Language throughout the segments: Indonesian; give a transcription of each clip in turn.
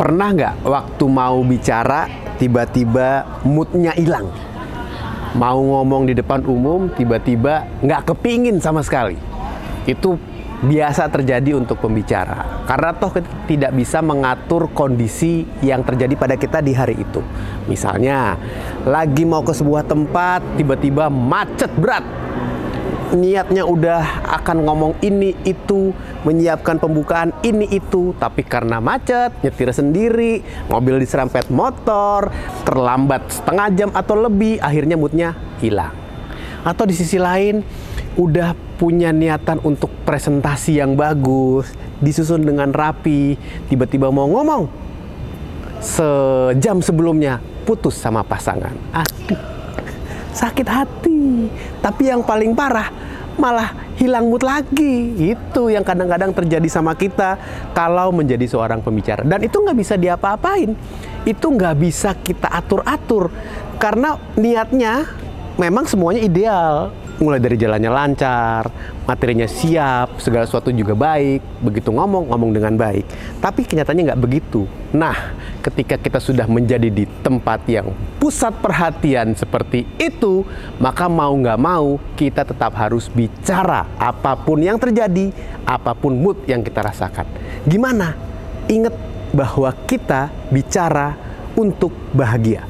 Pernah nggak waktu mau bicara tiba-tiba moodnya hilang? Mau ngomong di depan umum tiba-tiba nggak kepingin sama sekali. Itu biasa terjadi untuk pembicara karena toh tidak bisa mengatur kondisi yang terjadi pada kita di hari itu. Misalnya, lagi mau ke sebuah tempat tiba-tiba macet berat niatnya udah akan ngomong ini itu, menyiapkan pembukaan ini itu, tapi karena macet, nyetir sendiri, mobil diserempet motor, terlambat setengah jam atau lebih, akhirnya moodnya hilang. Atau di sisi lain, udah punya niatan untuk presentasi yang bagus, disusun dengan rapi, tiba-tiba mau ngomong, sejam sebelumnya putus sama pasangan. Aduh, sakit hati. Tapi yang paling parah malah hilang mood lagi. Itu yang kadang-kadang terjadi sama kita kalau menjadi seorang pembicara. Dan itu nggak bisa diapa-apain. Itu nggak bisa kita atur-atur. Karena niatnya memang semuanya ideal mulai dari jalannya lancar, materinya siap, segala sesuatu juga baik, begitu ngomong, ngomong dengan baik. Tapi kenyataannya nggak begitu. Nah, ketika kita sudah menjadi di tempat yang pusat perhatian seperti itu, maka mau nggak mau kita tetap harus bicara apa pun yang terjadi, apa pun mood yang kita rasakan. Gimana? Ingat bahwa kita bicara untuk bahagia.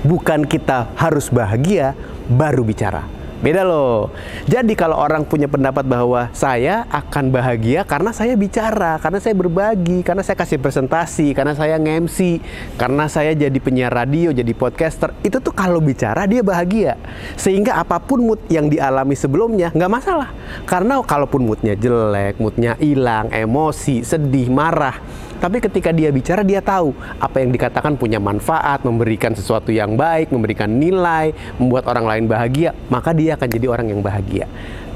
Bukan kita harus bahagia baru bicara. Beda loh. Jadi kalau orang punya pendapat bahwa saya akan bahagia karena saya bicara, karena saya berbagi, karena saya kasih presentasi, karena saya nge-MC, karena saya jadi penyiar radio, jadi podcaster, itu tuh kalau bicara dia bahagia. Sehingga apa pun mood yang dialami sebelumnya nggak masalah. Karena kalaupun moodnya jelek, moodnya hilang, emosi, sedih, marah, tapi ketika dia bicara, dia tahu apa yang dikatakan punya manfaat, memberikan sesuatu yang baik, memberikan nilai, membuat orang lain bahagia, maka dia akan jadi orang yang bahagia.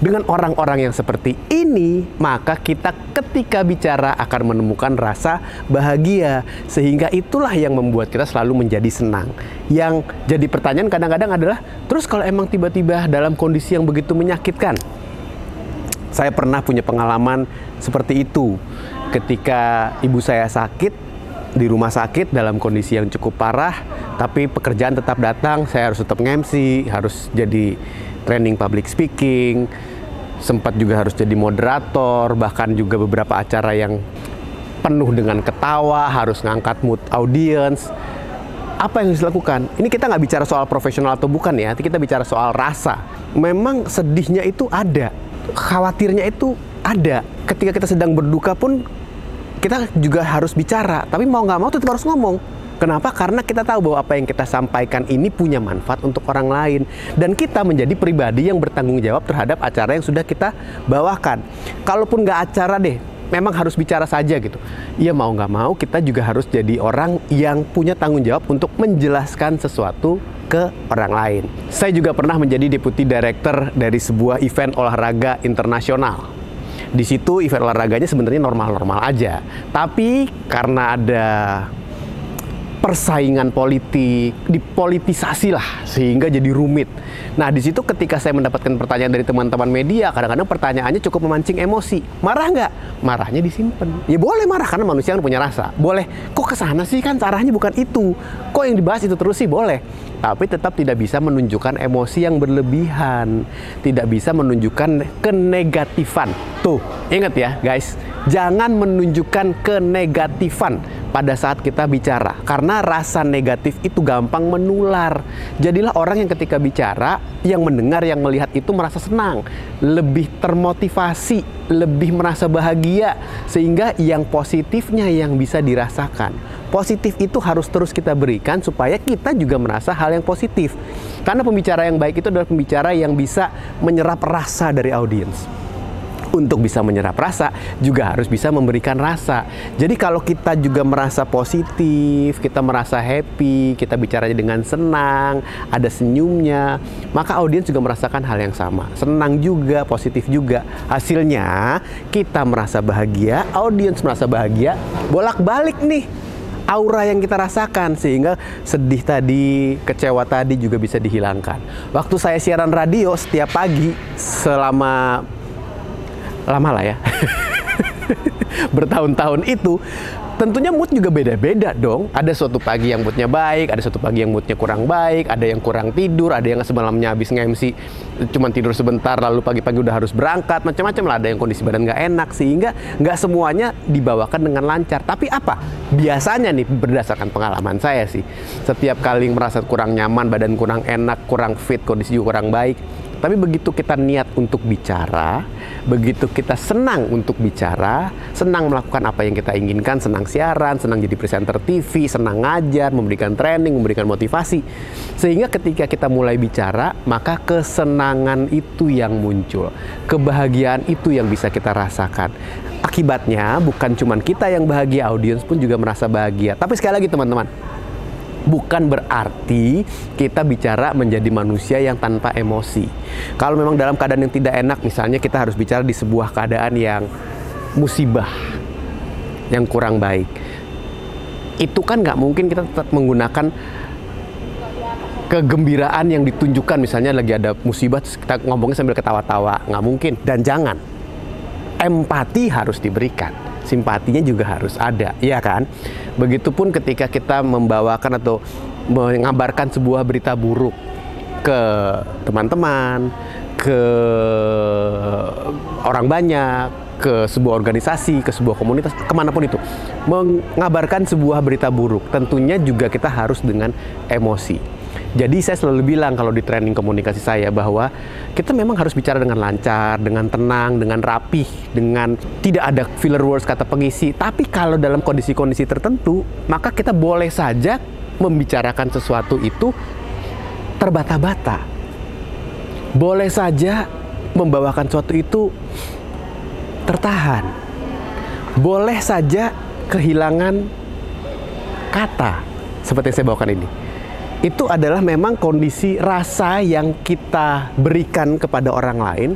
Dengan orang-orang yang seperti ini, maka kita ketika bicara akan menemukan rasa bahagia, sehingga itulah yang membuat kita selalu menjadi senang. Yang jadi pertanyaan kadang-kadang adalah, terus kalau emang tiba-tiba dalam kondisi yang begitu menyakitkan, saya pernah punya pengalaman seperti itu ketika ibu saya sakit di rumah sakit dalam kondisi yang cukup parah, tapi pekerjaan tetap datang, saya harus tetap ngemsi, harus jadi training public speaking, sempat juga harus jadi moderator, bahkan juga beberapa acara yang penuh dengan ketawa, harus ngangkat mood audience. Apa yang harus dilakukan? Ini kita nggak bicara soal profesional atau bukan ya, kita bicara soal rasa. Memang sedihnya itu ada, khawatirnya itu ada. Ketika kita sedang berduka pun kita juga harus bicara, tapi mau nggak mau tetap harus ngomong. Kenapa? Karena kita tahu bahwa apa yang kita sampaikan ini punya manfaat untuk orang lain dan kita menjadi pribadi yang bertanggung jawab terhadap acara yang sudah kita bawakan. Kalaupun nggak acara deh, memang harus bicara saja gitu. Iya mau nggak mau kita juga harus jadi orang yang punya tanggung jawab untuk menjelaskan sesuatu ke orang lain. Saya juga pernah menjadi deputi director dari sebuah event olahraga internasional di situ event olahraganya sebenarnya normal-normal aja. Tapi karena ada persaingan politik, dipolitisasi lah sehingga jadi rumit. Nah, di situ ketika saya mendapatkan pertanyaan dari teman-teman media, kadang-kadang pertanyaannya cukup memancing emosi. Marah nggak? Marahnya disimpan. Ya boleh marah karena manusia kan punya rasa. Boleh. Kok ke sana sih kan arahnya bukan itu. Kok yang dibahas itu terus sih boleh. Tapi tetap tidak bisa menunjukkan emosi yang berlebihan. Tidak bisa menunjukkan kenegatifan. Tuh, ingat ya guys, jangan menunjukkan kenegatifan pada saat kita bicara karena rasa negatif itu gampang menular. Jadilah orang yang ketika bicara, yang mendengar, yang melihat itu merasa senang, lebih termotivasi, lebih merasa bahagia sehingga yang positifnya yang bisa dirasakan. Positif itu harus terus kita berikan supaya kita juga merasa hal yang positif. Karena pembicara yang baik itu adalah pembicara yang bisa menyerap rasa dari audiens untuk bisa menyerap rasa juga harus bisa memberikan rasa. Jadi kalau kita juga merasa positif, kita merasa happy, kita bicaranya dengan senang, ada senyumnya, maka audiens juga merasakan hal yang sama. Senang juga, positif juga. Hasilnya kita merasa bahagia, audiens merasa bahagia, bolak-balik nih aura yang kita rasakan sehingga sedih tadi, kecewa tadi juga bisa dihilangkan. Waktu saya siaran radio setiap pagi selama lama lah ya bertahun-tahun itu tentunya mood juga beda-beda dong. Ada suatu pagi yang moodnya baik, ada suatu pagi yang moodnya kurang baik, ada yang kurang tidur, ada yang semalamnya habis nge-MC cuma tidur sebentar lalu pagi-pagi udah harus berangkat, macam-macam lah. Ada yang kondisi badan nggak enak sehingga nggak semuanya dibawakan dengan lancar. Tapi apa? Biasanya nih berdasarkan pengalaman saya sih, setiap kali merasa kurang nyaman, badan kurang enak, kurang fit, kondisi juga kurang baik, tapi begitu kita niat untuk bicara, begitu kita senang untuk bicara, senang melakukan apa yang kita inginkan, senang siaran, senang jadi presenter TV, senang ngajar, memberikan training, memberikan motivasi. Sehingga ketika kita mulai bicara, maka kesenangan itu yang muncul. Kebahagiaan itu yang bisa kita rasakan. Akibatnya bukan cuma kita yang bahagia, audiens pun juga merasa bahagia. Tapi sekali lagi teman-teman, bukan berarti kita bicara menjadi manusia yang tanpa emosi. Kalau memang dalam keadaan yang tidak enak, misalnya kita harus bicara di sebuah keadaan yang musibah, yang kurang baik. Itu kan nggak mungkin kita tetap menggunakan kegembiraan yang ditunjukkan misalnya lagi ada musibah kita ngomongnya sambil ketawa-tawa nggak mungkin dan jangan empati harus diberikan simpatinya juga harus ada, ya kan? Begitupun ketika kita membawakan atau mengabarkan sebuah berita buruk ke teman-teman, ke orang banyak, ke sebuah organisasi, ke sebuah komunitas, ke mana pun itu, mengabarkan sebuah berita buruk, tentunya juga kita harus dengan emosi jadi saya selalu bilang kalau di training komunikasi saya bahwa kita memang harus bicara dengan lancar, dengan tenang, dengan rapih, dengan tidak ada filler words kata pengisi. Tapi kalau dalam kondisi-kondisi tertentu, maka kita boleh saja membicarakan sesuatu itu terbata-bata. Boleh saja membawakan sesuatu itu tertahan. Boleh saja kehilangan kata seperti yang saya bawakan ini itu adalah memang kondisi rasa yang kita berikan kepada orang lain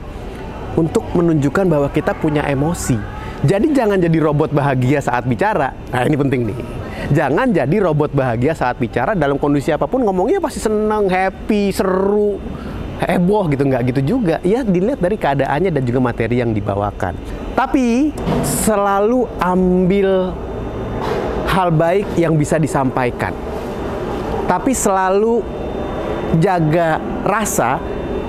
untuk menunjukkan bahwa kita punya emosi. Jadi jangan jadi robot bahagia saat bicara. Nah, ini penting nih. Jangan jadi robot bahagia saat bicara dalam kondisi apa pun ngomongnya pasti senang, happy, seru, heboh gitu nggak gitu juga. Ya dilihat dari keadaannya dan juga materi yang dibawakan. Tapi selalu ambil hal baik yang bisa disampaikan tapi selalu jaga rasa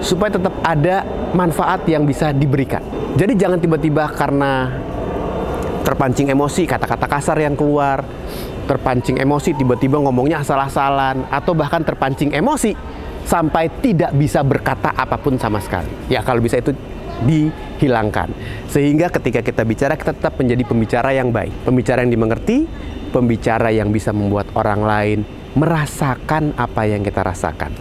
supaya tetap ada manfaat yang bisa diberikan. Jadi jangan tiba-tiba karena terpancing emosi, kata-kata kasar yang keluar, terpancing emosi tiba-tiba ngomongnya asal-asalan atau bahkan terpancing emosi sampai tidak bisa berkata apa pun sama sekali. Ya kalau bisa itu dihilangkan. Sehingga ketika kita bicara kita tetap menjadi pembicara yang baik, pembicara yang dimengerti, pembicara yang bisa membuat orang lain merasakan apa yang kita rasakan.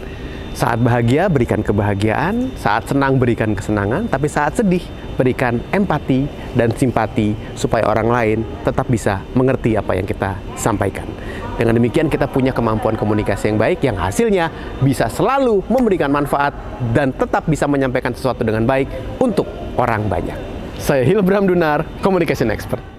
Saat bahagia, berikan kebahagiaan. Saat senang, berikan kesenangan. Tapi saat sedih, berikan empati dan simpati supaya orang lain tetap bisa mengerti apa yang kita sampaikan. Dengan demikian, kita punya kemampuan komunikasi yang baik, yang hasilnya bisa selalu memberikan manfaat dan tetap bisa menyampaikan sesuatu dengan baik untuk orang banyak. Saya Hilbram Dunar, Communication Expert.